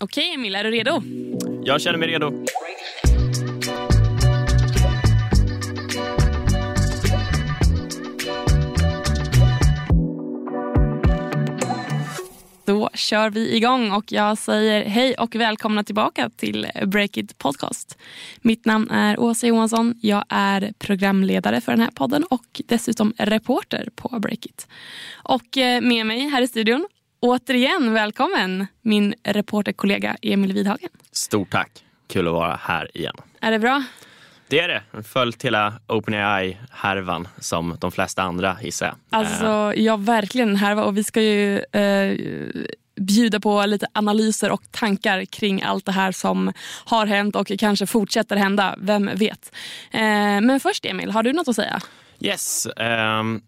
Okej Emil, är du redo? Jag känner mig redo. Då kör vi igång och jag säger hej och välkomna tillbaka till Breakit Podcast. Mitt namn är Åsa Johansson. Jag är programledare för den här podden och dessutom reporter på Breakit. Och eh, med mig här i studion, återigen välkommen min reporterkollega Emil Widhagen. Stort tack. Kul att vara här igen. Är det bra? Det är det. Följt hela OpenAI-härvan som de flesta andra gissar jag. Alltså, ja, verkligen en härva. Och vi ska ju eh, bjuda på lite analyser och tankar kring allt det här som har hänt och kanske fortsätter hända. Vem vet? Eh, men först Emil, har du något att säga? Yes. Um,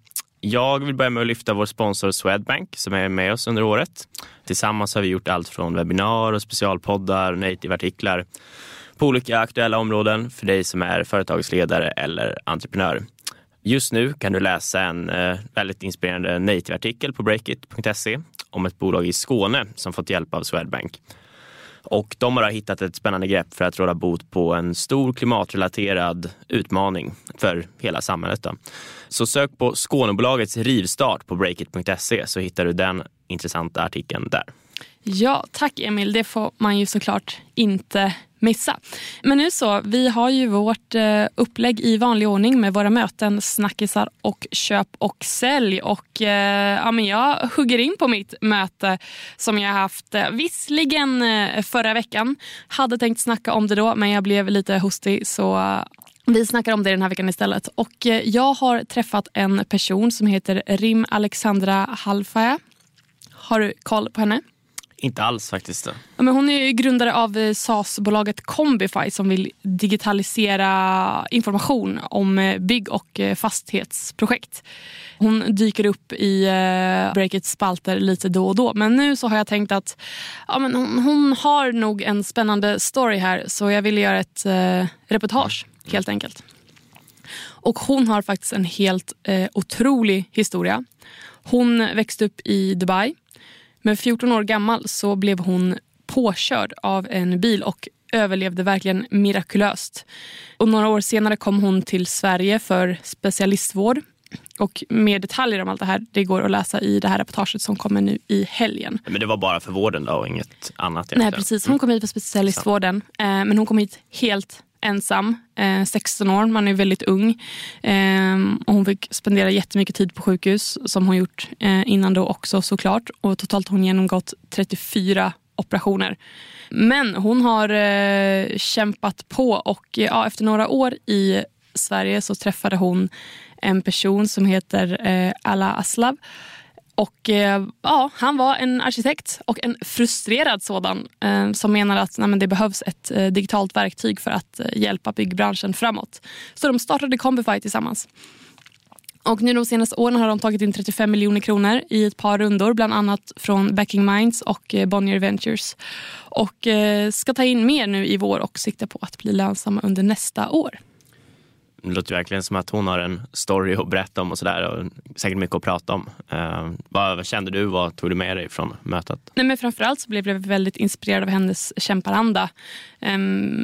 jag vill börja med att lyfta vår sponsor Swedbank som är med oss under året. Tillsammans har vi gjort allt från webbinar och specialpoddar, native-artiklar på olika aktuella områden för dig som är företagsledare eller entreprenör. Just nu kan du läsa en eh, väldigt inspirerande native-artikel på breakit.se om ett bolag i Skåne som fått hjälp av Swedbank. Och de har hittat ett spännande grepp för att råda bot på en stor klimatrelaterad utmaning för hela samhället. Då. Så sök på Skånebolagets rivstart på breakit.se så hittar du den intressanta artikeln där. Ja, tack Emil. Det får man ju såklart inte missa. Men nu så, vi har ju vårt eh, upplägg i vanlig ordning med våra möten, snackisar och köp och sälj. Och eh, ja, men jag hugger in på mitt möte som jag haft eh, visserligen eh, förra veckan. Hade tänkt snacka om det då men jag blev lite hostig så vi snackar om det den här veckan istället. Och eh, jag har träffat en person som heter Rim Alexandra Halfaja. Har du koll på henne? Inte alls faktiskt. Ja, men hon är grundare av eh, SaaS-bolaget Combify som vill digitalisera information om eh, bygg och eh, fastighetsprojekt. Hon dyker upp i Breakits spalter lite då och då. Men nu så har jag tänkt att ja, men hon, hon har nog en spännande story här så jag ville göra ett eh, reportage helt enkelt. Och hon har faktiskt en helt eh, otrolig historia. Hon växte upp i Dubai men 14 år gammal så blev hon påkörd av en bil och överlevde verkligen mirakulöst. Och några år senare kom hon till Sverige för specialistvård. Och mer detaljer om allt det här det går att läsa i det här reportaget som kommer nu i helgen. Men det var bara för vården då och inget annat? Egentligen. Nej precis, hon kom hit för specialistvården. Mm. Men hon kom hit helt ensam, eh, 16 år, man är väldigt ung. Eh, och hon fick spendera jättemycket tid på sjukhus som hon gjort eh, innan då också såklart. Och totalt har hon genomgått 34 operationer. Men hon har eh, kämpat på och eh, ja, efter några år i Sverige så träffade hon en person som heter eh, Ala Aslav och eh, ja, Han var en arkitekt och en frustrerad sådan eh, som menar att nej, det behövs ett eh, digitalt verktyg för att eh, hjälpa byggbranschen framåt. Så de startade Combify tillsammans. Och nu de senaste åren har de tagit in 35 miljoner kronor i ett par rundor, bland annat från Backing Minds och eh, Bonnier Ventures. Och eh, ska ta in mer nu i vår och sikta på att bli lönsamma under nästa år. Det låter verkligen som att hon har en story att berätta om och sådär och säkert mycket att prata om. Eh, vad kände du? Vad tog du med dig från mötet? Nej, men framförallt så blev jag väldigt inspirerad av hennes kämparanda. Eh,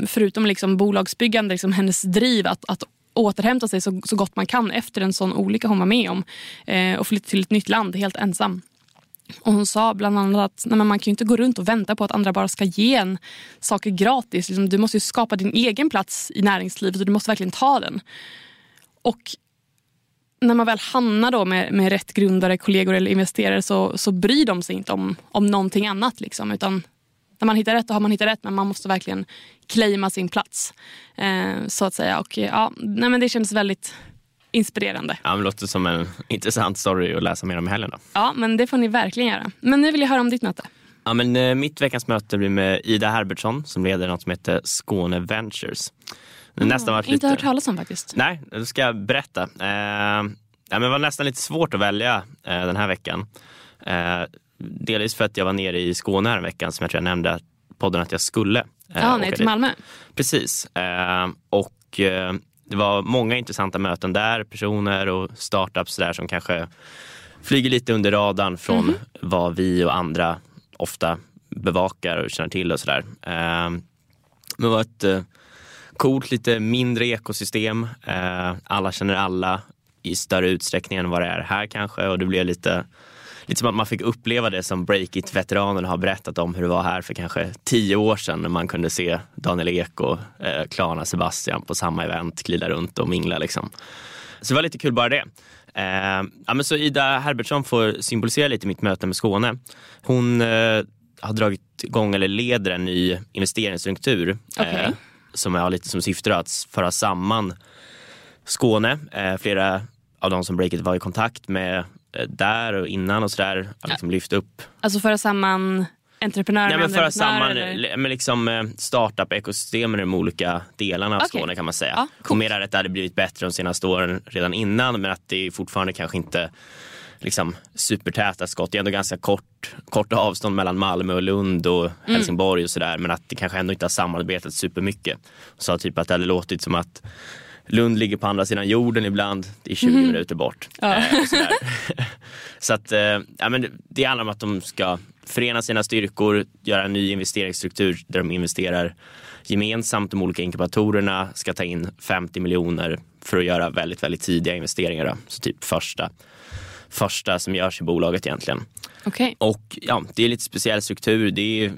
förutom liksom bolagsbyggande, liksom hennes driv att, att återhämta sig så, så gott man kan efter en sån olycka hon var med om eh, och flytta till ett nytt land helt ensam. Och hon sa bland annat att nej, man kan inte gå runt och vänta på att andra bara ska ge en saker gratis. Liksom, du måste skapa din egen plats i näringslivet och du måste verkligen ta den. Och när man väl hamnar då med, med rätt grundare, kollegor eller investerare så, så bryr de sig inte om, om någonting annat. Liksom, utan när man hittar rätt då har man hittat rätt men man måste verkligen claima sin plats. Eh, så att säga. Och, ja, nej, men det kändes väldigt inspirerande. Ja, det låter som en intressant story att läsa mer om i helgen. Då. Ja, men det får ni verkligen göra. Men nu vill jag höra om ditt möte. Ja, men, eh, mitt veckans möte blir med Ida Herbertsson som leder något som heter Skåne Ventures. Mm, nästan varit inte lite... hört talas om faktiskt. Nej, då ska jag berätta. Eh, ja, men det var nästan lite svårt att välja eh, den här veckan. Eh, delvis för att jag var nere i Skåne här en veckan som jag tror jag nämnde podden att jag skulle. Eh, ja, ner till Malmö. Precis. Eh, och eh, det var många intressanta möten där, personer och startups där som kanske flyger lite under radarn från mm. vad vi och andra ofta bevakar och känner till och sådär. Eh, det var ett eh, coolt, lite mindre ekosystem. Eh, alla känner alla i större utsträckning än vad det är här kanske och det blev lite lite som att man fick uppleva det som Breakit-veteranerna har berättat om hur det var här för kanske tio år sedan när man kunde se Daniel Ek och eh, Klarna Sebastian på samma event glida runt och mingla. Liksom. Så det var lite kul bara det. Eh, ja, men så Ida Herbertsson får symbolisera lite mitt möte med Skåne. Hon eh, har dragit igång eller leder en ny investeringsstruktur okay. eh, som har lite som syfte att föra samman Skåne. Eh, flera av de som Breakit var i kontakt med där och innan och sådär. Liksom lyft upp. Alltså föra samman entreprenörer Nej, men föra samman liksom, eh, startup-ekosystemen i de olika delarna av okay. Skåne kan man säga. Ja, cool. och mer att det hade blivit bättre de senaste åren redan innan men att det fortfarande kanske inte liksom, supertäta skott. Det är ändå ganska kort, kort avstånd mellan Malmö och Lund och mm. Helsingborg och sådär men att det kanske ändå inte har samarbetat supermycket. Så typ att det hade låtit som att Lund ligger på andra sidan jorden ibland. Det är 20 mm. minuter bort. Ja. Eh, så att, eh, ja, men det handlar om att de ska förena sina styrkor, göra en ny investeringsstruktur där de investerar gemensamt. De olika inkubatorerna ska ta in 50 miljoner för att göra väldigt, väldigt tidiga investeringar. Då. Så typ första, första som görs i bolaget egentligen. Okay. Och ja, det är lite speciell struktur. Det är,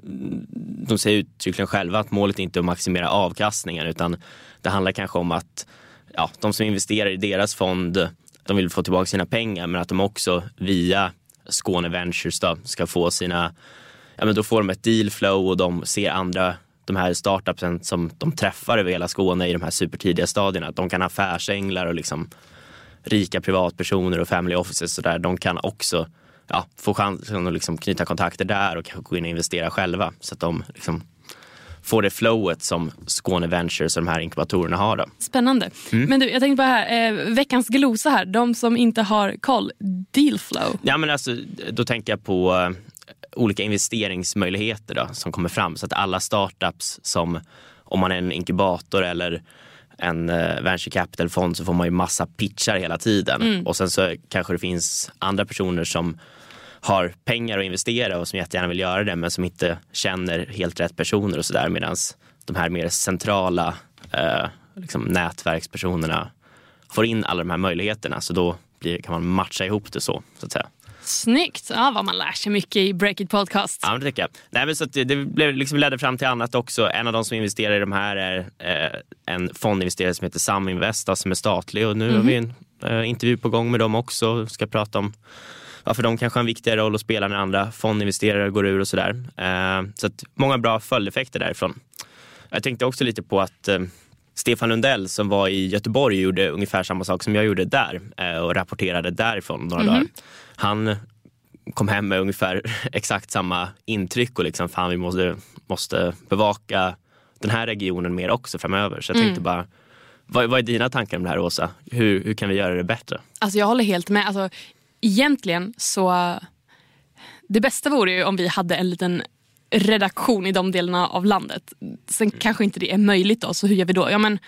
de säger uttryckligen själva att målet inte är att maximera avkastningen utan det handlar kanske om att ja, de som investerar i deras fond de vill få tillbaka sina pengar men att de också via Skåne Ventures då, ska få sina, ja men då får de ett deal flow och de ser andra de här startupsen som de träffar över hela Skåne i de här supertidiga stadierna. Att de kan ha affärsänglar och liksom rika privatpersoner och family offices och där. De kan också ja, få chansen att liksom knyta kontakter där och kanske gå in och investera själva så att de liksom får det flowet som Skåne Ventures och de här inkubatorerna har. Då. Spännande. Mm. Men du, jag tänkte bara här, eh, veckans glosa här, de som inte har koll, deal flow. Ja, men alltså, då tänker jag på eh, olika investeringsmöjligheter då, som kommer fram. Så att alla startups som, om man är en inkubator eller en eh, venture capital-fond så får man ju massa pitchar hela tiden. Mm. Och sen så kanske det finns andra personer som har pengar att investera och som jättegärna vill göra det men som inte känner helt rätt personer och sådär medan de här mer centrala eh, liksom nätverkspersonerna får in alla de här möjligheterna så då blir, kan man matcha ihop det så, så att säga. Snyggt! Ja, vad man lär sig mycket i Breakit Podcast. Ja, det tycker jag. Nej, men så det, det blev, liksom ledde fram till annat också. En av de som investerar i de här är eh, en fondinvesterare som heter Saminvest alltså som är statlig och nu mm. har vi en eh, intervju på gång med dem också. Ska prata om varför de kanske har en viktigare roll att spela när andra fondinvesterare går ur och sådär. Eh, så att många bra följdeffekter därifrån. Jag tänkte också lite på att eh, Stefan Lundell som var i Göteborg gjorde ungefär samma sak som jag gjorde där eh, och rapporterade därifrån några mm dagar. Han kom hem med ungefär exakt samma intryck och liksom fan vi måste, måste bevaka den här regionen mer också framöver. Så jag tänkte mm. bara vad, vad, är dina tankar om det här Åsa? Hur, hur kan vi göra det bättre? Alltså jag håller helt med. Alltså, egentligen så... Det bästa vore ju om vi hade en liten redaktion i de delarna av landet. Sen mm. kanske inte det är möjligt då, så hur gör vi då? Ja, men,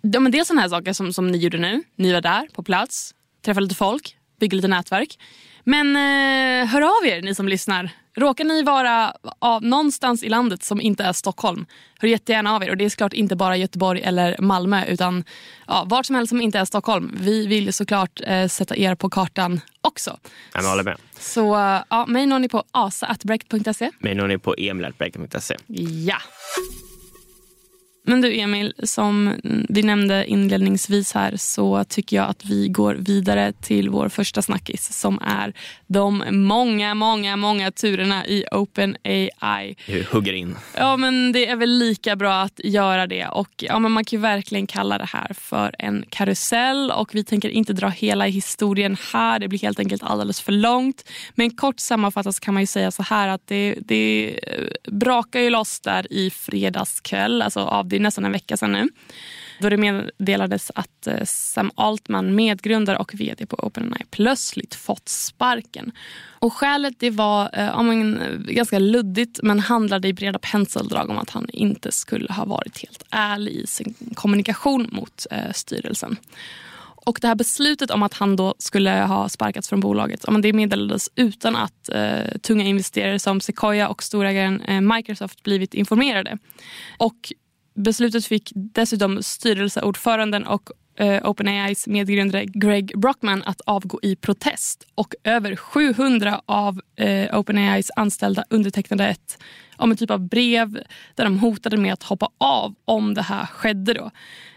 ja, men dels sådana här saker som, som ni gjorde nu. Ni var där på plats, träffade lite folk, byggde lite nätverk. Men eh, hör av er ni som lyssnar. Råkar ni vara av, någonstans i landet som inte är Stockholm, hör jättegärna av er. Och det är såklart inte bara Göteborg eller Malmö utan ja, vart som helst som inte är Stockholm. Vi vill såklart eh, sätta er på kartan också. Jag håller med. Så ja, mig når ni på asa.break.se. Mig når ni på emil.break.se. Ja. Men du Emil, som vi nämnde inledningsvis här så tycker jag att vi går vidare till vår första snackis som är de många, många, många turerna i OpenAI. Du hugger in. Ja, men det är väl lika bra att göra det. Och ja, men Man kan verkligen kalla det här för en karusell och vi tänker inte dra hela historien här. Det blir helt enkelt alldeles för långt. Men kort sammanfattat kan man ju säga så här att det, det brakar ju loss där i fredags kväll, alltså av det det är nästan en vecka sedan nu. Då det meddelades att eh, Sam Altman, medgrundare och vd på OpenAI, plötsligt fått sparken. Och skälet det var eh, men, eh, ganska luddigt men handlade i breda penseldrag om att han inte skulle ha varit helt ärlig i sin kommunikation mot eh, styrelsen. Och det här beslutet om att han då skulle ha sparkats från bolaget det meddelades utan att eh, tunga investerare som Sequoia och storägaren eh, Microsoft blivit informerade. Och beslutet fick dessutom styrelseordföranden och eh, OpenAIs medgrundare Greg Brockman att avgå i protest. Och över 700 av eh, OpenAIs anställda undertecknade ett om en typ av brev där de hotade med att hoppa av om det här skedde. Då.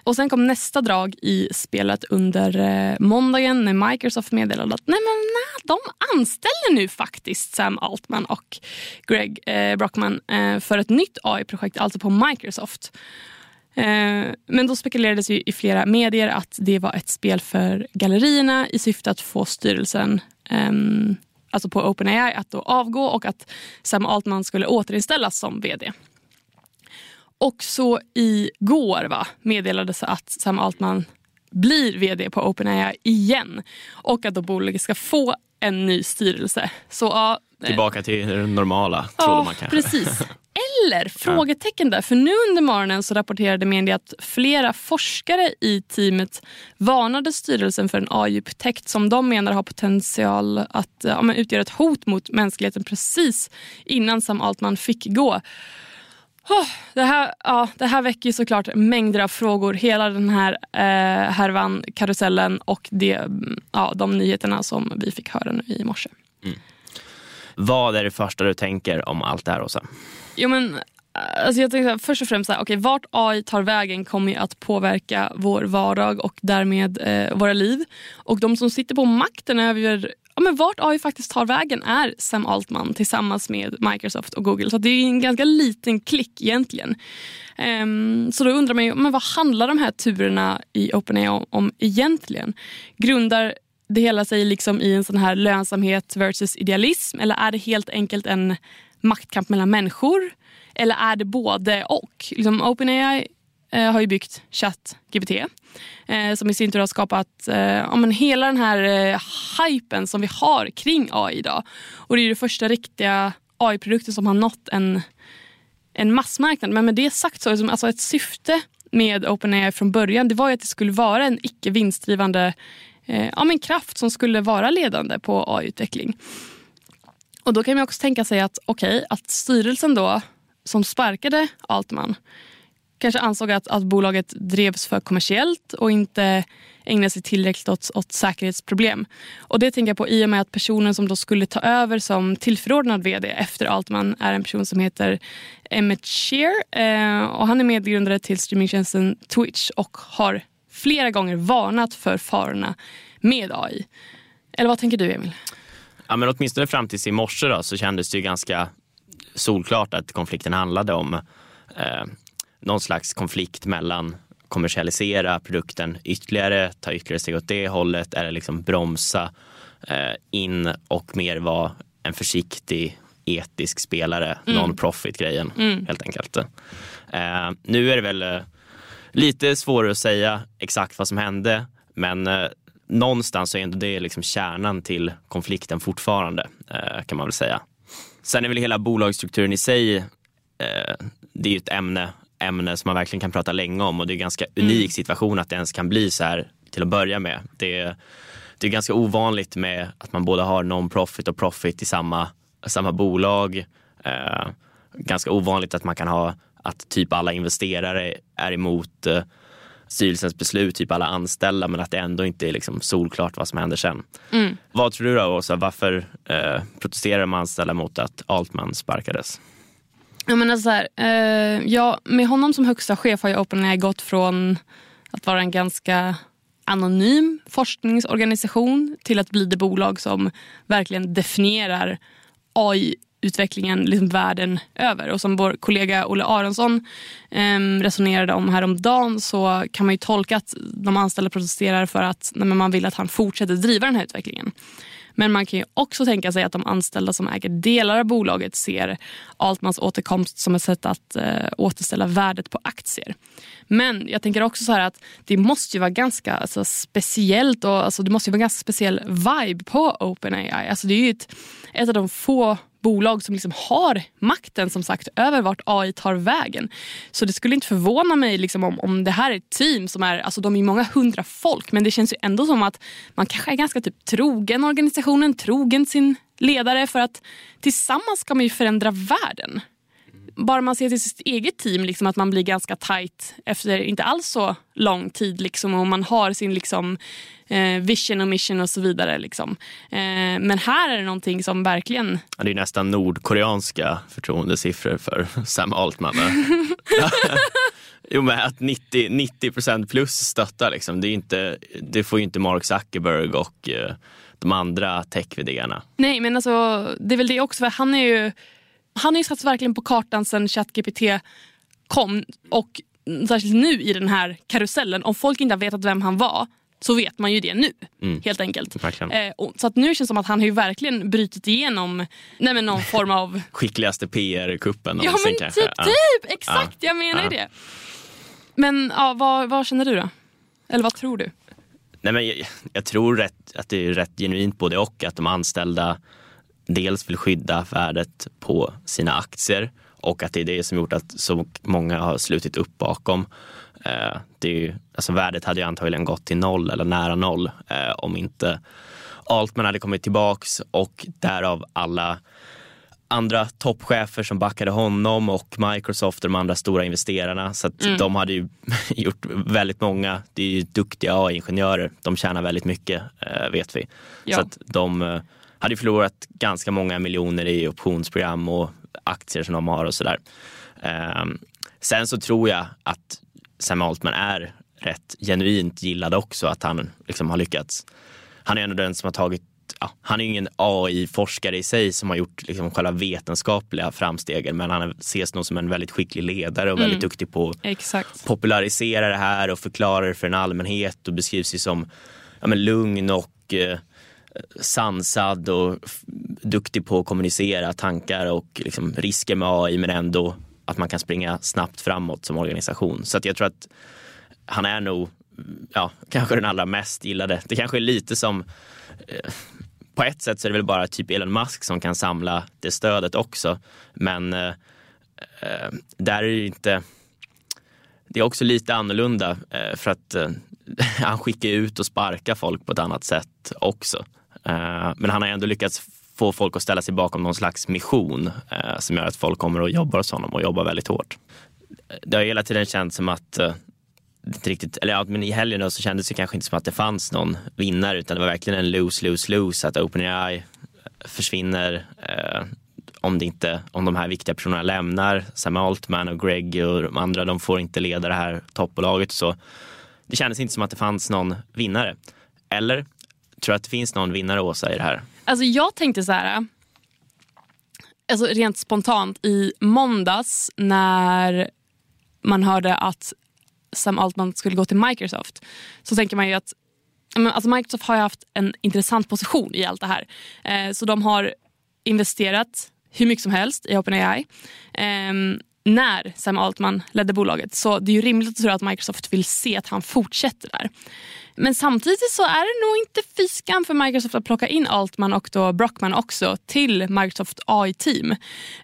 Och Sen kom nästa drag i spelet under eh, måndagen när Microsoft meddelade att nej, men, nej, de anställer nu faktiskt Sam Altman och Greg eh, Brockman eh, för ett nytt AI-projekt, alltså på Microsoft. Eh, men då spekulerades ju i flera medier att det var ett spel för gallerierna i syfte att få styrelsen ehm, alltså på OpenAI att då avgå och att Sam Altman skulle återinställas som vd. Och så igår va, meddelades att Sam Altman blir vd på OpenAI igen och att då bolaget ska få en ny styrelse. Så, ja, Tillbaka till det normala, trodde ja, man kanske. Precis. Eller? Frågetecken där. För nu under morgonen så rapporterade media att flera forskare i teamet varnade styrelsen för en AI-upptäckt som de menar har potential att ja, utgöra ett hot mot mänskligheten precis innan Sam Altman fick gå. Oh, det, här, ja, det här väcker såklart mängder av frågor. Hela den här eh, härvan, karusellen och det, ja, de nyheterna som vi fick höra nu i morse. Mm. Vad är det första du tänker om allt det här, Åsa? Jo, men, eh, alltså jag tänker först och främst, så här, okay, vart AI tar vägen kommer att påverka vår vardag och därmed eh, våra liv. Och de som sitter på makten över ja, men vart AI faktiskt tar vägen är Sam Altman tillsammans med Microsoft och Google. Så det är en ganska liten klick egentligen. Um, så då undrar man ju, men vad handlar de här turerna i OpenAI om, om egentligen? Grundar det hela sig liksom i en sån här lönsamhet versus idealism eller är det helt enkelt en maktkamp mellan människor? Eller är det både och? Liksom OpenAI eh, har ju byggt ChatGPT eh, som i sin tur har skapat eh, ja, men hela den här eh, hypen som vi har kring AI idag. Och det är ju den första riktiga AI-produkten som har nått en, en massmarknad. Men med det sagt så liksom, alltså ett syfte med OpenAI från början det var ju att det skulle vara en icke vinstdrivande eh, ja, men kraft som skulle vara ledande på AI-utveckling. Och då kan man också tänka sig att, okay, att styrelsen då som sparkade Altman kanske ansåg att, att bolaget drevs för kommersiellt och inte ägnade sig tillräckligt åt, åt säkerhetsproblem. Och det tänker jag på i och med att personen som då skulle ta över som tillförordnad vd efter Altman är en person som heter Emmett Shear. Eh, och han är medgrundare till streamingtjänsten Twitch och har flera gånger varnat för farorna med AI. Eller vad tänker du Emil? Ja, men åtminstone fram tills i morse då, så kändes det ju ganska solklart att konflikten handlade om eh, någon slags konflikt mellan kommersialisera produkten ytterligare, ta ytterligare steg åt det hållet eller liksom bromsa eh, in och mer vara en försiktig etisk spelare, mm. non-profit grejen mm. helt enkelt. Eh, nu är det väl eh, lite svårare att säga exakt vad som hände men eh, någonstans är ändå det liksom kärnan till konflikten fortfarande eh, kan man väl säga. Sen är väl hela bolagsstrukturen i sig, eh, det är ju ett ämne, ämne som man verkligen kan prata länge om och det är en ganska mm. unik situation att det ens kan bli så här till att börja med. Det är, det är ganska ovanligt med att man både har non-profit och profit i samma, samma bolag. Eh, ganska ovanligt att man kan ha att typ alla investerare är emot eh, styrelsens beslut, typ alla anställda, men att det ändå inte är liksom solklart vad som händer sen. Mm. Vad tror du då, Åsa? Varför eh, protesterar de anställda mot att Altman sparkades? Jag menar så här, eh, ja, med honom som högsta chef har ju OpenAI gått från att vara en ganska anonym forskningsorganisation till att bli det bolag som verkligen definierar AI utvecklingen liksom världen över. Och som vår kollega Olle Aronsson eh, resonerade om häromdagen så kan man ju tolka att de anställda protesterar för att nej, man vill att han fortsätter driva den här utvecklingen. Men man kan ju också tänka sig att de anställda som äger delar av bolaget ser Altmans återkomst som ett sätt att eh, återställa värdet på aktier. Men jag tänker också så här att det måste ju vara ganska alltså, speciellt och alltså, det måste ju vara ganska speciell vibe på OpenAI. Alltså, det är ju ett, ett av de få bolag som liksom har makten som sagt över vart AI tar vägen. Så det skulle inte förvåna mig liksom om, om det här är ett team som är, alltså de är många hundra folk men det känns ju ändå som att man kanske är ganska typ trogen organisationen, trogen sin ledare för att tillsammans ska man ju förändra världen bara man ser till sitt eget team, liksom, att man blir ganska tight efter inte alls så lång tid. Liksom, och man har sin liksom, eh, vision och mission och så vidare. Liksom. Eh, men här är det någonting som verkligen... Ja, det är nästan nordkoreanska förtroendesiffror för Sam Altman. jo, men att 90, 90 plus stöttar, liksom, det, är inte, det får ju inte Mark Zuckerberg och eh, de andra tech Nej, men alltså, det är väl det också. För han är ju han har ju satts verkligen på kartan sen ChatGPT kom och särskilt nu i den här karusellen. Om folk inte har vetat vem han var så vet man ju det nu. Mm. Helt enkelt. Eh, och, så att nu känns det som att han har ju verkligen brutit igenom nej men någon form av... Skickligaste PR-kuppen Ja men kanske. typ, typ! Exakt, ja. jag menar ju det. Men ja, vad, vad känner du då? Eller vad tror du? Nej, men jag, jag tror rätt, att det är rätt genuint både och. Att de anställda dels vill skydda värdet på sina aktier och att det är det som gjort att så många har slutit upp bakom. Eh, det är ju, alltså värdet hade ju antagligen gått till noll eller nära noll eh, om inte Altman hade kommit tillbaks och därav alla andra toppchefer som backade honom och Microsoft och de andra stora investerarna. Så mm. de hade ju gjort väldigt många, det är ju duktiga AI-ingenjörer, de tjänar väldigt mycket eh, vet vi. Ja. Så att de hade förlorat ganska många miljoner i optionsprogram och aktier som de har och sådär. Um, sen så tror jag att Sam Altman är rätt genuint gillad också, att han liksom har lyckats. Han är en av den som har tagit Ja, han är ingen AI-forskare i sig som har gjort liksom själva vetenskapliga framstegen men han ses nog som en väldigt skicklig ledare och mm. väldigt duktig på att popularisera det här och förklara det för en allmänhet och beskrivs ju som ja, men lugn och eh, sansad och duktig på att kommunicera tankar och liksom risker med AI men ändå att man kan springa snabbt framåt som organisation. Så att jag tror att han är nog ja, kanske den allra mest gillade. Det kanske är lite som eh, på ett sätt så är det väl bara typ Elon Musk som kan samla det stödet också. Men eh, eh där är det inte det är också lite annorlunda eh, för att eh, han skickar ut och sparkar folk på ett annat sätt också. Eh, men han har ändå lyckats få folk att ställa sig bakom någon slags mission eh, som gör att folk kommer och jobbar hos honom och jobbar väldigt hårt. Det har hela tiden känts som att eh, riktigt, eller ja, men i helgen så kändes det kanske inte som att det fanns någon vinnare utan det var verkligen en lose, lose, lose att OpenAI försvinner eh, om, det inte, om de här viktiga personerna lämnar. Sam Altman och Greg och de andra, de får inte leda det här toppbolaget. Så det kändes inte som att det fanns någon vinnare. Eller Tror du att det finns någon vinnare Åsa i det här? Alltså jag tänkte så här. Äh, alltså rent spontant i måndags när man hörde att Sam Altman skulle gå till Microsoft så tänker man ju att äh, alltså Microsoft har haft en intressant position i allt det här. Eh, så de har investerat hur mycket som helst i OpenAI eh, när Sam Altman ledde bolaget. Så det är ju rimligt att tro att Microsoft vill se att han fortsätter där. Men samtidigt så är det nog inte fiskan för Microsoft att plocka in Altman och då Brockman också till Microsoft AI-team.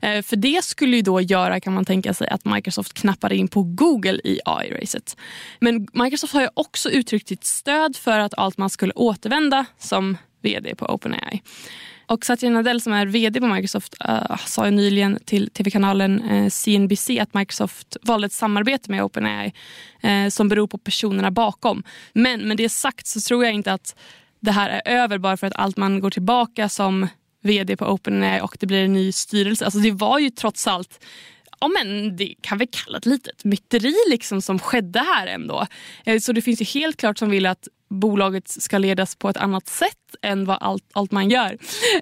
Eh, för det skulle ju då göra kan man tänka sig att Microsoft knappade in på Google i AI-racet. Men Microsoft har ju också uttryckt sitt stöd för att Altman skulle återvända som vd på OpenAI. Och Satya Nadell som är vd på Microsoft uh, sa nyligen till tv-kanalen uh, eh, CNBC att Microsoft valde ett samarbete med OpenAI uh, som beror på personerna bakom. Men med det sagt så tror jag inte att det här är över bara för att allt man går tillbaka som vd på OpenAI och det blir en ny styrelse. Alltså det var ju trots allt ja, men det kan vi kalla ett litet myteri liksom som skedde här ändå. Så det finns ju helt klart som vill att bolaget ska ledas på ett annat sätt än vad allt, allt man gör.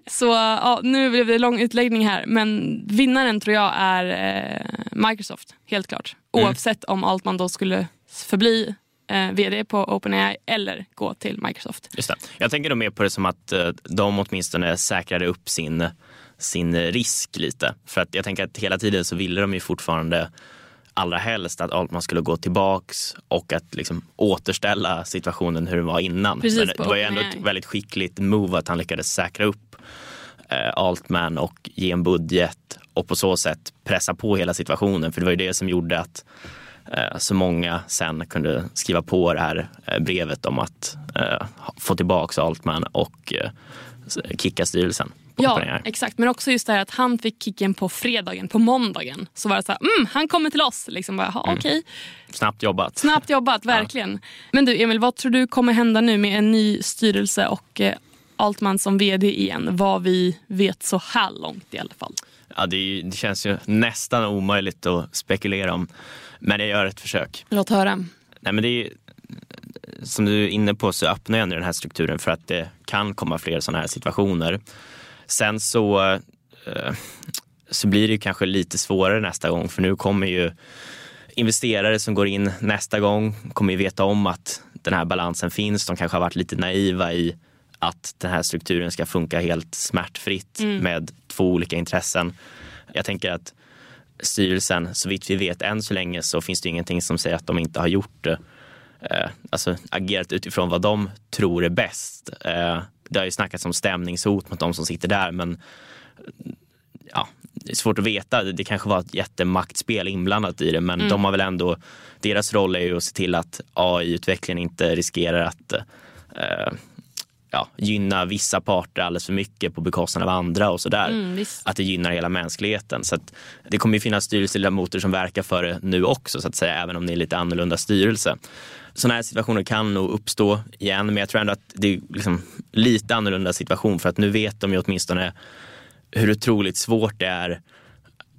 Så ja, nu blev det lång utläggning här men vinnaren tror jag är eh, Microsoft helt klart. Mm. Oavsett om allt man då skulle förbli eh, vd på OpenAI eller gå till Microsoft. Just det. Jag tänker då mer på det som att eh, de åtminstone säkrade upp sin, sin risk lite. För att jag tänker att hela tiden så ville de ju fortfarande allra helst att Altman skulle gå tillbaks och att liksom återställa situationen hur den var innan. Precis, Men det var ju ändå ett väldigt skickligt move att han lyckades säkra upp eh, Altman och ge en budget och på så sätt pressa på hela situationen. För det var ju det som gjorde att eh, så många sen kunde skriva på det här eh, brevet om att få tillbaka Altman och kicka styrelsen. Ja, exakt. Men också just det här att han fick kicken på fredagen, på måndagen. Så var det så här, mm, han kommer till oss. Liksom bara, mm. okay. Snabbt jobbat. Snabbt jobbat, verkligen. Ja. Men du Emil, vad tror du kommer hända nu med en ny styrelse och eh, Altman som vd igen? Vad vi vet så här långt i alla fall. Ja, det, är, det känns ju nästan omöjligt att spekulera om. Men jag gör ett försök. Låt höra. Nej, men det är, som du är inne på så öppnar jag den här strukturen för att det kan komma fler sådana här situationer. Sen så, eh, så blir det kanske lite svårare nästa gång för nu kommer ju investerare som går in nästa gång kommer ju veta om att den här balansen finns. De kanske har varit lite naiva i att den här strukturen ska funka helt smärtfritt mm. med två olika intressen. Jag tänker att styrelsen, så vitt vi vet än så länge så finns det ingenting som säger att de inte har gjort det. Eh, alltså agerat utifrån vad de tror är bäst. Eh, det har ju snackats om stämningshot mot de som sitter där men ja, det är svårt att veta. Det kanske var ett jättemaktspel inblandat i det men mm. de har väl ändå, deras roll är ju att se till att AI-utvecklingen inte riskerar att eh, ja, gynna vissa parter alldeles för mycket på bekostnad av andra och sådär. Mm, att det gynnar hela mänskligheten. Så det kommer ju finnas styrelseledamöter som verkar för det nu också så att säga, även om det är lite annorlunda styrelse. Sådana här situationer kan nog uppstå igen men jag tror ändå att det är liksom lite annorlunda situation för att nu vet de ju åtminstone hur otroligt svårt det är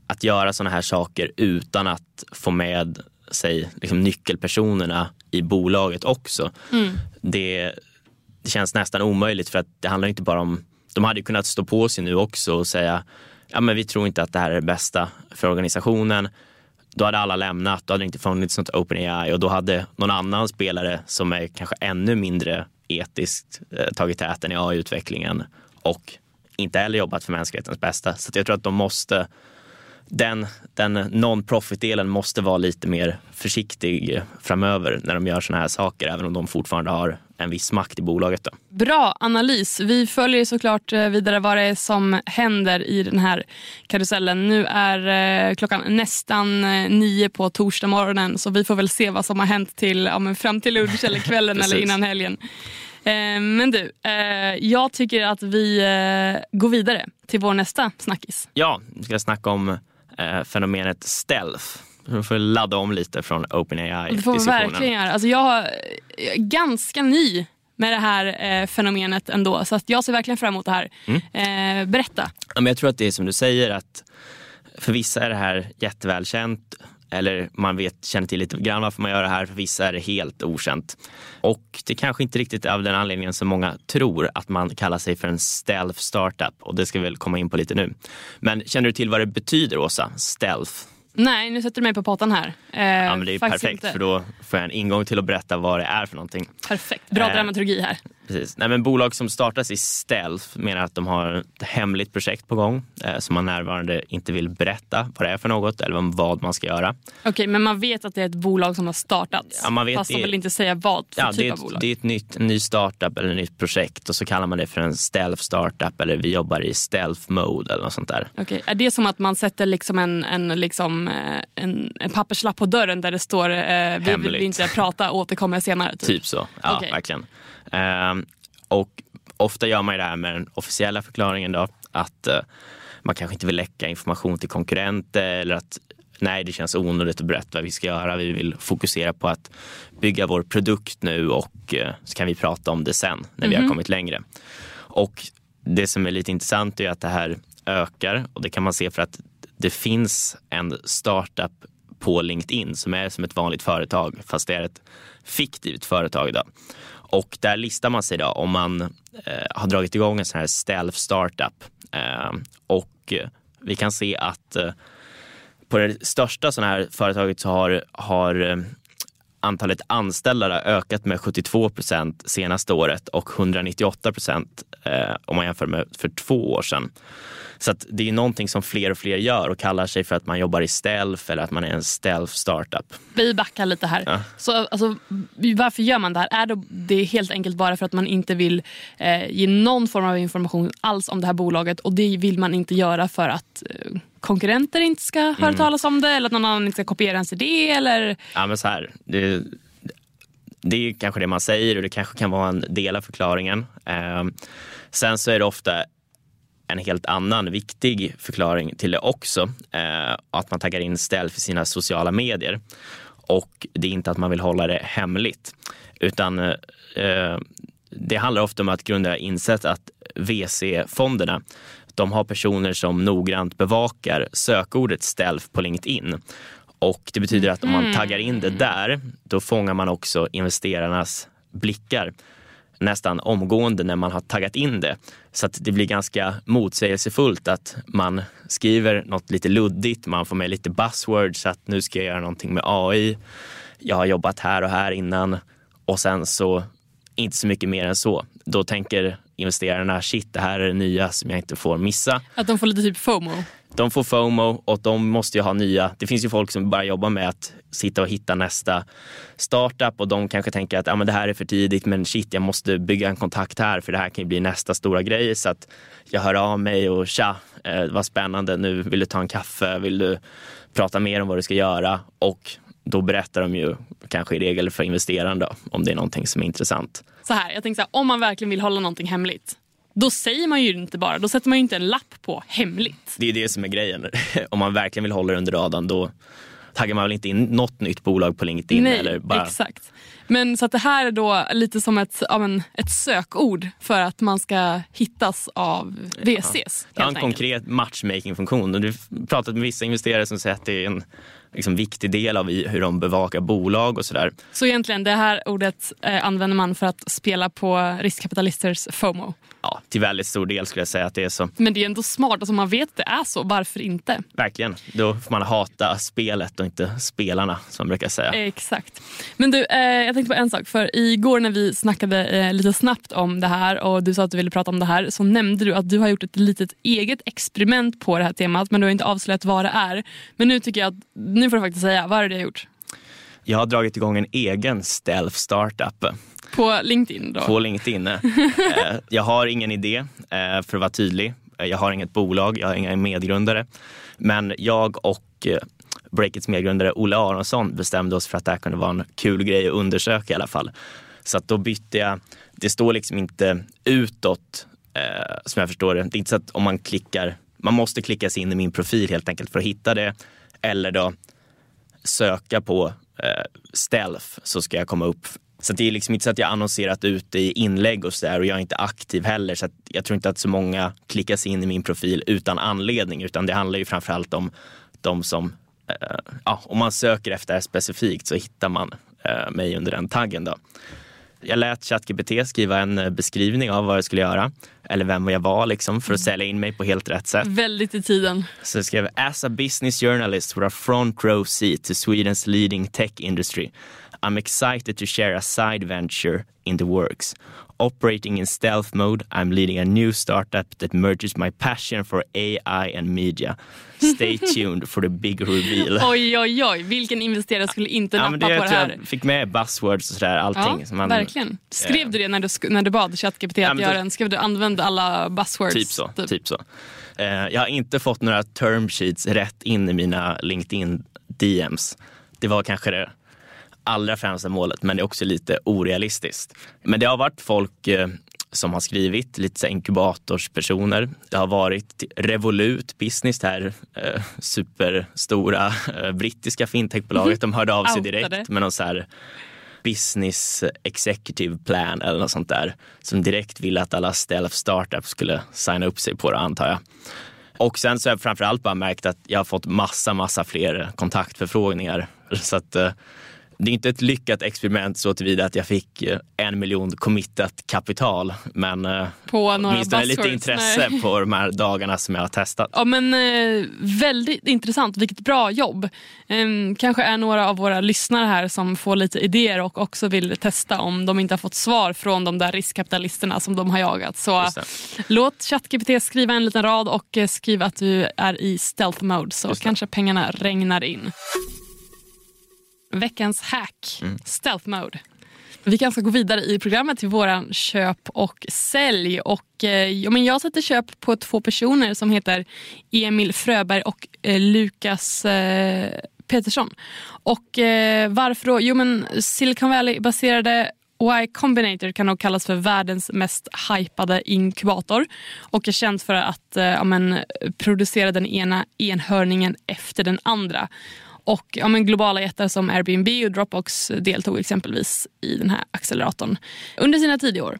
att göra sådana här saker utan att få med sig liksom, nyckelpersonerna i bolaget också. Mm. Det, det känns nästan omöjligt för att det handlar inte bara om, de hade kunnat stå på sig nu också och säga ja men vi tror inte att det här är det bästa för organisationen. Då hade alla lämnat, då hade det inte funnits något OpenAI och då hade någon annan spelare som är kanske ännu mindre etiskt eh, tagit täten i AI-utvecklingen och inte heller jobbat för mänsklighetens bästa. Så jag tror att de måste den, den non-profit-delen måste vara lite mer försiktig framöver när de gör sådana här saker, även om de fortfarande har en viss makt i bolaget. Då. Bra analys. Vi följer såklart eh, vidare vad det är som händer i den här karusellen. Nu är eh, klockan nästan eh, nio på torsdag morgonen så vi får väl se vad som har hänt till, ja, fram till lunch eller kvällen eller innan helgen. Men du, jag tycker att vi går vidare till vår nästa snackis. Ja, vi ska snacka om fenomenet stealth. Du får ladda om lite från OpenAI. Det får vi verkligen göra. Alltså jag är ganska ny med det här eh, fenomenet ändå. Så jag ser verkligen fram emot det här. Mm. Eh, berätta. Ja, men jag tror att det är som du säger att för vissa är det här jättevälkänt eller man vet, känner till lite grann varför man gör det här. För vissa är det helt okänt. Och det kanske inte riktigt är av den anledningen som många tror att man kallar sig för en stealth startup. Och det ska vi väl komma in på lite nu. Men känner du till vad det betyder Åsa? Stealth? Nej, nu sätter du mig på pottan här. Eh, ja, men det är perfekt inte. för då får jag en ingång till att berätta vad det är för någonting. Perfekt, bra eh, dramaturgi här. Precis. Nej, men bolag som startas i stealth menar att de har ett hemligt projekt på gång eh, som man närvarande inte vill berätta vad det är för något eller vad man ska göra. Okej, okay, men man vet att det är ett bolag som har startats? Ja, man vet fast det, de vill inte säga vad för ja, typ det av bolag? Det är ett nytt, ny startup eller ett nytt projekt och så kallar man det för en stealth startup eller vi jobbar i stealth mode eller något sånt där. Okej, okay. Är det som att man sätter liksom en, en, liksom, eh, en, en papperslapp på dörren där det står eh, vi vill inte prata, återkommer senare? Typ, typ så, ja okay. verkligen. Um, och ofta gör man det här med den officiella förklaringen då, att uh, man kanske inte vill läcka information till konkurrenter eller att nej, det känns onödigt att berätta vad vi ska göra. Vi vill fokusera på att bygga vår produkt nu och uh, så kan vi prata om det sen när mm vi har mhm. kommit längre. Och det som är lite intressant är att det här ökar och det kan man se för att det finns en startup på LinkedIn som är som ett vanligt företag fast det är ett fiktivt företag. Då. Och där listar man sig då om man eh, har dragit igång en sån här stealth startup. Eh, och vi kan se att eh, på det största sådana här företaget så har, har eh, antalet anställda har ökat med 72 procent senaste året och 198 procent eh, om man jämför med för två år sedan. Så det är någonting som fler och fler gör och kallar sig för att man jobbar i stealth eller att man är en stealth startup. Vi backar lite här. Ja. Så, alltså, varför gör man det här? Är det, helt enkelt bara för att man inte vill eh, ge någon form av information alls om det här bolaget och det vill man inte göra för att eh, konkurrenter inte ska höra mm. talas om det eller att någon annan inte ska kopiera ens idé? Eller? Ja, men så här, det, det är kanske det man säger och det kanske kan vara en del av förklaringen. Eh, sen så är det ofta en helt annan viktig förklaring till det också. Eh, att man taggar in stealth i sina sociala medier. Och det är inte att man vill hålla det hemligt. Utan eh, det handlar ofta om att grundare insett att VC-fonderna de har personer som noggrant bevakar sökordet stealth på LinkedIn. Och det betyder att om man mm. taggar in det där, då fångar man också investerarnas blickar nästan omgående när man har taggat in det. Så att det blir ganska motsägelsefullt att man skriver något lite luddigt, man får med lite buzzwords att nu ska jag göra någonting med AI. Jag har jobbat här och här innan och sen så inte så mycket mer än så. Då tänker investerarna, shit det här är det nya som jag inte får missa. Att de får lite typ FOMO? De får FOMO och de måste ju ha nya. Det finns ju folk som bara jobbar med att sitta och hitta nästa startup och de kanske tänker att ja, men det här är för tidigt men shit jag måste bygga en kontakt här för det här kan ju bli nästa stora grej. Så att jag hör av mig och tja, eh, vad spännande, nu vill du ta en kaffe, vill du prata mer om vad du ska göra? Och då berättar de ju kanske i regel för investeraren då, om det är någonting som är intressant. Så här, jag tänker så här, om man verkligen vill hålla någonting hemligt då säger man ju inte bara, då sätter man ju inte en lapp på hemligt. Det är det som är grejen. Om man verkligen vill hålla det under radarn då taggar man väl inte in något nytt bolag på LinkedIn? Nej, eller bara... exakt. Men så att det här är då lite som ett, en, ett sökord för att man ska hittas av VCs. Ja, en konkret matchmaking-funktion. Du har pratat med vissa investerare som säger att det är en liksom, viktig del av hur de bevakar bolag och sådär. Så egentligen det här ordet eh, använder man för att spela på riskkapitalisters FOMO? Ja, till väldigt stor del skulle jag säga att det är så. Men det är ändå smart, alltså man vet att det är så, varför inte? Verkligen, då får man hata spelet och inte spelarna som man brukar säga. Exakt. Men du, eh, jag tänkte på en sak, för igår när vi snackade eh, lite snabbt om det här och du sa att du ville prata om det här så nämnde du att du har gjort ett litet eget experiment på det här temat men du har inte avslöjat vad det är. Men nu tycker jag att, nu får du faktiskt säga, vad är det du har gjort? Jag har dragit igång en egen stealth startup. På LinkedIn då? På LinkedIn. Eh. Eh, jag har ingen idé, eh, för att vara tydlig. Jag har inget bolag, jag har inga medgrundare. Men jag och Breakits medgrundare Olle Aronsson bestämde oss för att det här kunde vara en kul grej att undersöka i alla fall. Så att då bytte jag, det står liksom inte utåt eh, som jag förstår det. Det är inte så att om man klickar, man måste klicka sig in i min profil helt enkelt för att hitta det. Eller då söka på eh, stealth så ska jag komma upp så det är liksom inte så att jag annonserat ut i inlägg och sådär och jag är inte aktiv heller. Så jag tror inte att så många klickar sig in i min profil utan anledning utan det handlar ju framförallt om de som, eh, ja, om man söker efter det specifikt så hittar man eh, mig under den taggen. Då. Jag lät ChatGPT skriva en eh, beskrivning av vad jag skulle göra eller vem jag var liksom, för att mm. sälja in mig på helt rätt sätt. Väldigt i tiden. Så jag skrev “As a business journalist with a front row seat to Swedens leading tech industry I'm excited to share a side venture in the works. Operating in stealth mode, I'm leading a new startup that merges my passion for AI and media. Stay tuned for the big reveal. Oj, oj, oj. Vilken investerare skulle inte nappa ja, det, på det här? Jag fick med buzzwords och sådär, allting. Ja, man, verkligen. Skrev du det när du, när du bad ChatGPT att göra en? Skrev du använd alla buzzwords? Typ så. Typ. typ så. Uh, jag har inte fått några term sheets rätt in i mina LinkedIn DMs. Det var kanske det allra främsta målet, men det är också lite orealistiskt. Men det har varit folk eh, som har skrivit, lite så inkubatorspersoner. Det har varit Revolut Business, det här eh, superstora eh, brittiska fintechbolaget. De hörde av sig direkt med någon så här business executive plan eller något sånt där som direkt ville att alla stealth startups skulle signa upp sig på det antar jag. Och sen så har jag framförallt bara märkt att jag har fått massa, massa fler kontaktförfrågningar. Så att det är inte ett lyckat experiment så tillvida att jag fick eh, en miljon committat kapital. Men eh, på några åtminstone lite intresse nej. på de här dagarna som jag har testat. Ja men eh, väldigt intressant, vilket bra jobb. Eh, kanske är några av våra lyssnare här som får lite idéer och också vill testa om de inte har fått svar från de där riskkapitalisterna som de har jagat. Så låt ChatGPT skriva en liten rad och skriv att du är i stealth mode så kanske pengarna regnar in veckans hack, mm. stealth mode. Vi kanske ska gå vidare i programmet till våran köp och sälj. Och, eh, ja, men jag sätter köp på två personer som heter Emil Fröberg och eh, Lukas eh, Petersson. Och eh, varför då? Jo men Silicon Valley-baserade Y Combinator kan nog kallas för världens mest hypade inkubator och är känt för att eh, ja, men, producera den ena enhörningen efter den andra. Och ja, men globala jättar som Airbnb och Dropbox deltog exempelvis i den här acceleratorn under sina tidiga år.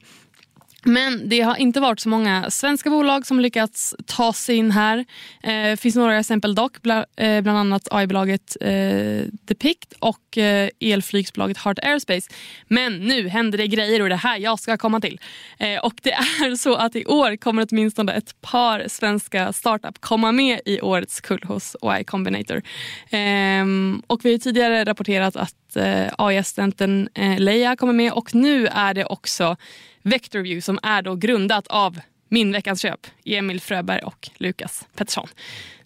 Men det har inte varit så många svenska bolag som lyckats ta sig in här. Det eh, finns några exempel dock, bland, eh, bland annat AI-bolaget eh, Depict och eh, elflygsbolaget Heart Aerospace. Men nu händer det grejer och det här jag ska komma till. Eh, och det är så att i år kommer åtminstone ett par svenska startup komma med i årets kull hos AI Combinator. Ehm, och vi har tidigare rapporterat att eh, AI-assistenten eh, Leia kommer med och nu är det också Vectorview som är då grundat av min veckans köp, Emil Fröberg och Lukas Pettersson.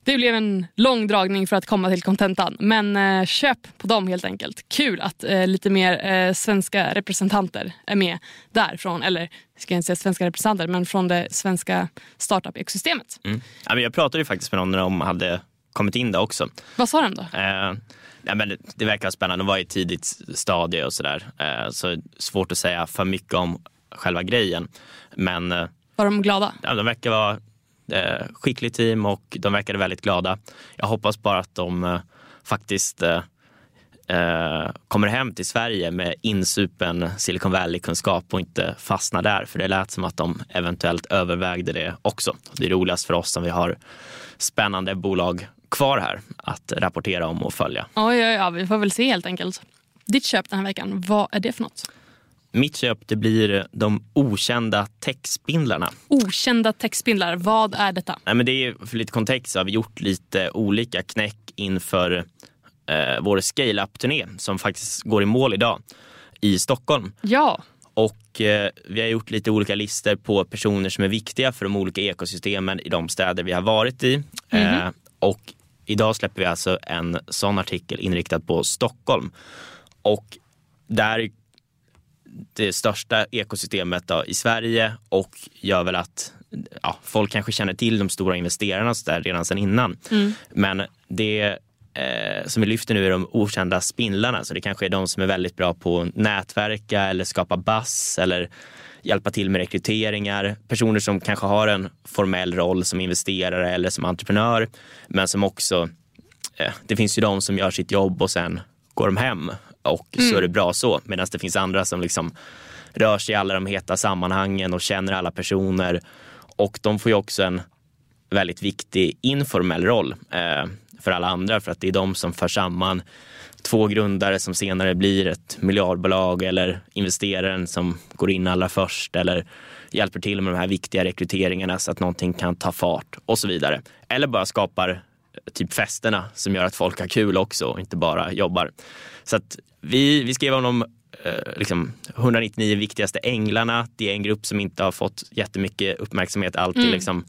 Det blev en lång dragning för att komma till kontentan, men eh, köp på dem helt enkelt. Kul att eh, lite mer eh, svenska representanter är med därifrån, eller ska jag inte säga svenska representanter, men från det svenska startup-ekosystemet. Mm. Ja, jag pratade ju faktiskt med någon när de hade kommit in där också. Vad sa de då? Eh, ja, men det, det verkar spännande, de var i ett tidigt stadie och sådär. Eh, så svårt att säga för mycket om själva grejen. Men eh, var de glada? Ja, de verkar vara eh, skickligt team och de verkade väldigt glada. Jag hoppas bara att de eh, faktiskt eh, eh, kommer hem till Sverige med insupen Silicon Valley-kunskap och inte fastnar där. För det lät som att de eventuellt övervägde det också. Det är roligast för oss som vi har spännande bolag kvar här att rapportera om och följa. Oj, oj, oj, vi får väl se helt enkelt. Ditt köp den här veckan, vad är det för något? Mitt köp det blir de okända täckspindlarna. Okända täckspindlar, vad är detta? Nej, men det är, för lite kontext så har vi gjort lite olika knäck inför eh, vår scale-up-turné som faktiskt går i mål idag i Stockholm. Ja. Och eh, vi har gjort lite olika listor på personer som är viktiga för de olika ekosystemen i de städer vi har varit i. Mm -hmm. eh, och idag släpper vi alltså en sån artikel inriktad på Stockholm. Och där det största ekosystemet då, i Sverige och gör väl att ja, folk kanske känner till de stora investerarna så där redan sedan innan. Mm. Men det eh, som vi lyfter nu är de okända spindlarna. Så det kanske är de som är väldigt bra på att nätverka eller skapa bass eller hjälpa till med rekryteringar. Personer som kanske har en formell roll som investerare eller som entreprenör men som också, eh, det finns ju de som gör sitt jobb och sen går de hem och mm. så är det bra så. Medan det finns andra som liksom rör sig i alla de heta sammanhangen och känner alla personer. Och de får ju också en väldigt viktig informell roll eh, för alla andra för att det är de som för samman två grundare som senare blir ett miljardbolag eller investeraren som går in allra först eller hjälper till med de här viktiga rekryteringarna så att någonting kan ta fart och så vidare. Eller bara skapar typ festerna som gör att folk har kul också och inte bara jobbar. Så att vi, vi skrev om de eh, liksom 199 viktigaste änglarna. Det är en grupp som inte har fått jättemycket uppmärksamhet alltid mm, liksom,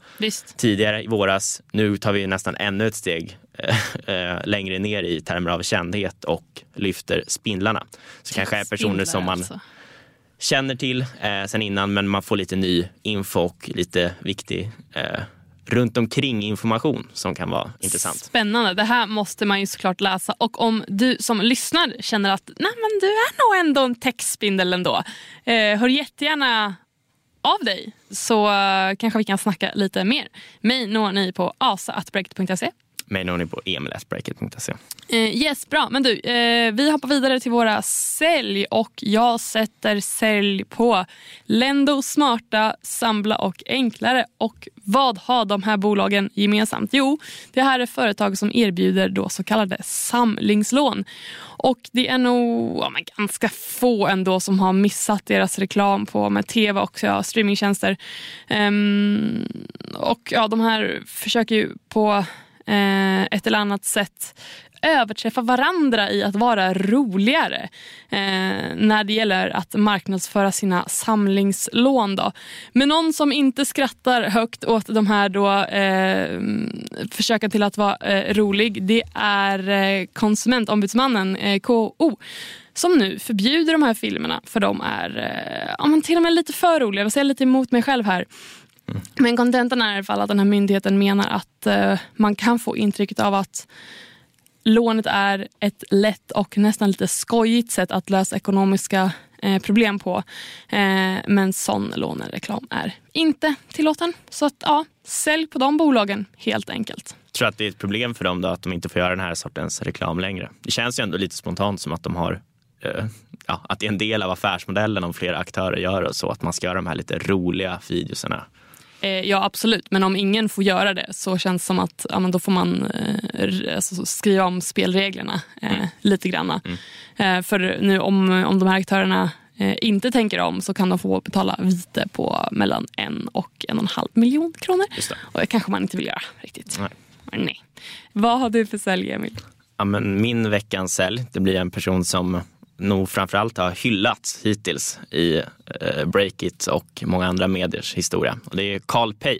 tidigare i våras. Nu tar vi nästan ännu ett steg eh, eh, längre ner i termer av kändhet och lyfter spindlarna. Så kanske är personer som man alltså. känner till eh, sen innan men man får lite ny info och lite viktig eh, runt omkring information som kan vara intressant. Spännande. Det här måste man ju såklart läsa. Och om du som lyssnar känner att Nej, men du är nog ändå en textspindel ändå. Eh, hör jättegärna av dig så kanske vi kan snacka lite mer. Mig når ni på asa.breakit.se mig når ni på emil.breakit.se. Eh, yes, bra. Men du, eh, vi hoppar vidare till våra sälj och jag sätter sälj på Lendo, Smarta, Sambla och Enklare. Och vad har de här bolagen gemensamt? Jo, det här är företag som erbjuder då så kallade samlingslån. Och det är nog ja, men ganska få ändå som har missat deras reklam på med tv och ja, streamingtjänster. Um, och ja, de här försöker ju på eh, ett eller annat sätt överträffa varandra i att vara roligare eh, när det gäller att marknadsföra sina samlingslån. Då. Men någon som inte skrattar högt åt de här då, eh, försöken till att vara eh, rolig det är eh, konsumentombudsmannen eh, KO som nu förbjuder de här filmerna för de är eh, ja, men till och med lite för roliga. Jag säger lite emot mig själv här. Mm. Men kontentan är i alla fall att den här myndigheten menar att eh, man kan få intrycket av att lånet är ett lätt och nästan lite skojigt sätt att lösa ekonomiska eh, problem på. Eh, men sån lånereklam är inte tillåten. Så att, ja, sälj på de bolagen helt enkelt. Jag tror att det är ett problem för dem då, att de inte får göra den här sortens reklam längre. Det känns ju ändå lite spontant som att de har eh, ja, att det är en del av affärsmodellen om flera aktörer gör det så att man ska göra de här lite roliga videoserna. Eh, ja absolut, men om ingen får göra det så känns det som att ja, då får man eh, alltså, skriva om spelreglerna eh, mm. lite grann. Mm. Eh, för nu om, om de här aktörerna inte tänker om så kan de få betala vite på mellan en och en och en halv miljon kronor. Och det kanske man inte vill göra riktigt. Nej. Nej. Vad har du för sälj Emil? Ja, men min veckans sälj det blir en person som nog framförallt har hyllats hittills i eh, Breakit och många andra mediers historia. Och det är Carl Pay.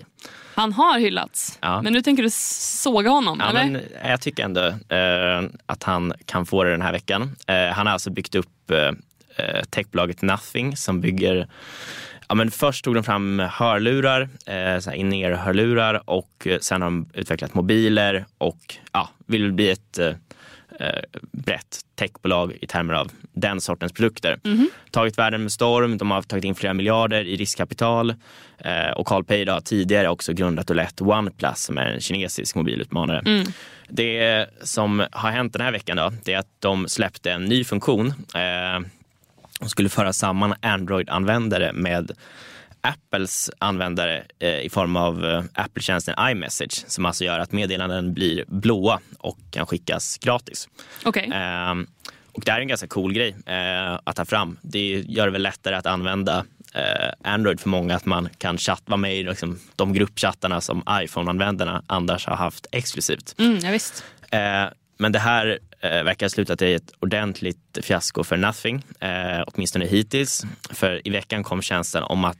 Han har hyllats, ja. men nu tänker du såga honom? Ja, eller? Men jag tycker ändå eh, att han kan få det den här veckan. Eh, han har alltså byggt upp eh, eh techbolaget Nothing som bygger Ja, men först tog de fram hörlurar, eh, in-ear-hörlurar och sen har de utvecklat mobiler och ja, vill bli ett eh, eh, brett techbolag i termer av den sortens produkter. Mm. Tagit världen med storm, de har tagit in flera miljarder i riskkapital eh, och Carl Pei har tidigare också grundat och lett OnePlus som är en kinesisk mobilutmanare. Mm. Det som har hänt den här veckan då, det är att de släppte en ny funktion. Eh, de skulle föra samman Android-användare med Apples användare eh, i form av eh, Apple-tjänsten iMessage som alltså gör att meddelanden blir blåa och kan skickas gratis. Okay. Eh, och det här är en ganska cool grej eh, att ta fram. Det gör det väl lättare att använda eh, Android för många, att man kan chatta, vara med i liksom, de gruppchattarna som iPhone-användarna annars har haft exklusivt. Mm, ja, visst. Men det här Eh, verkar ha slutat i ett ordentligt fiasko för Nothing, eh, åtminstone hittills. För i veckan kom tjänsten om att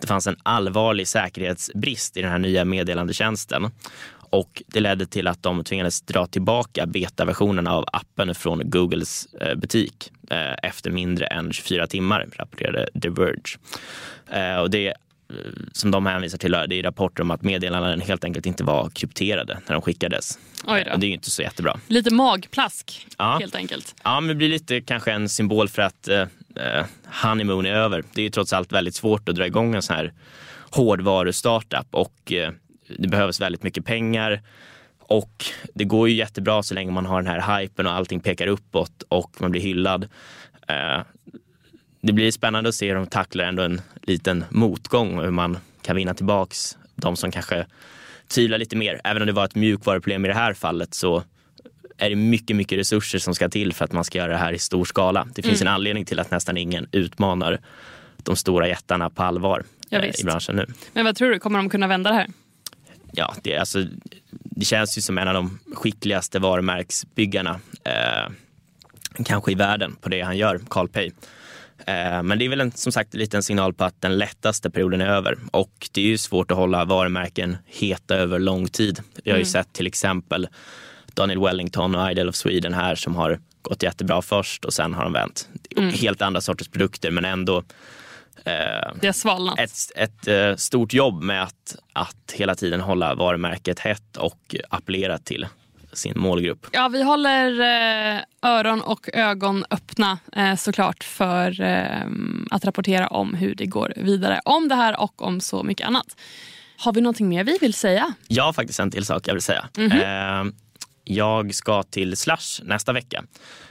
det fanns en allvarlig säkerhetsbrist i den här nya meddelandetjänsten. Och det ledde till att de tvingades dra tillbaka betaversionen av appen från Googles eh, butik eh, efter mindre än 24 timmar, rapporterade The Verge. Eh, och det som de hänvisar till det är rapporter om att meddelanden helt enkelt inte var krypterade när de skickades. Oj. Och det är ju inte så jättebra. Lite magplask ja. helt enkelt. Ja, men det blir lite kanske en symbol för att eh, eh, honeymoon är över. Det är ju trots allt väldigt svårt att dra igång en sån här hårdvaru-startup och eh, det behövs väldigt mycket pengar. Och det går ju jättebra så länge man har den här hypen och allting pekar uppåt och man blir hyllad. Eh, det blir spännande att se hur de tacklar ändå en liten motgång och hur man kan vinna tillbaks de som kanske tvivlar lite mer. Även om det var ett mjukvaruproblem i det här fallet så är det mycket, mycket resurser som ska till för att man ska göra det här i stor skala. Det finns mm. en anledning till att nästan ingen utmanar de stora jättarna på allvar ja, eh, i branschen nu. Men vad tror du, kommer de kunna vända det här? Ja, det, alltså, det känns ju som en av de skickligaste varumärksbyggarna eh, kanske i världen på det han gör, Carl Pei. Eh, men det är väl en, som sagt lite en signal på att den lättaste perioden är över. Och det är ju svårt att hålla varumärken heta över lång tid. Vi har ju mm. sett till exempel Daniel Wellington och Idol of Sweden här som har gått jättebra först och sen har de vänt. Mm. Helt andra sorters produkter men ändå eh, det har svalnat. Ett, ett eh, stort jobb med att, att hela tiden hålla varumärket hett och appellera till sin målgrupp. Ja, vi håller eh, öron och ögon öppna eh, såklart för eh, att rapportera om hur det går vidare om det här och om så mycket annat. Har vi någonting mer vi vill säga? Jag har faktiskt en till sak jag vill säga. Mm -hmm. Jag ska till Slush nästa vecka.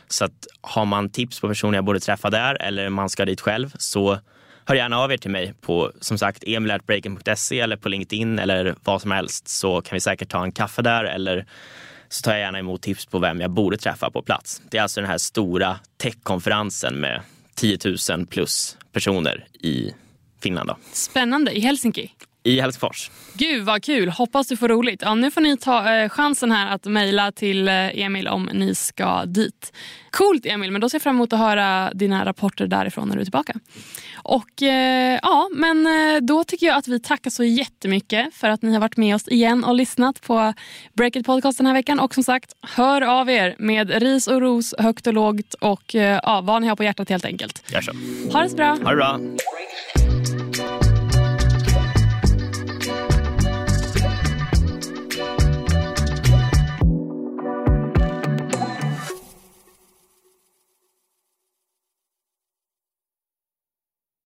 Så att har man tips på personer jag borde träffa där eller man ska dit själv så hör gärna av er till mig på som sagt emilatbreaking.se eller på LinkedIn eller vad som helst så kan vi säkert ta en kaffe där eller så tar jag gärna emot tips på vem jag borde träffa på plats. Det är alltså den här stora techkonferensen med 10 000 plus personer i Finland. Då. Spännande. I Helsinki? I Helsingfors. Gud vad kul, hoppas du får roligt. Ja, nu får ni ta eh, chansen här att mejla till eh, Emil om ni ska dit. Coolt Emil, men då ser jag fram emot att höra dina rapporter därifrån när du är tillbaka. Och eh, ja, men eh, då tycker jag att vi tackar så jättemycket för att ni har varit med oss igen och lyssnat på Breakit Podcast den här veckan. Och som sagt, hör av er med ris och ros, högt och lågt och eh, ja, vad ni har på hjärtat helt enkelt. Gör så. Ha det så bra. Ha det bra.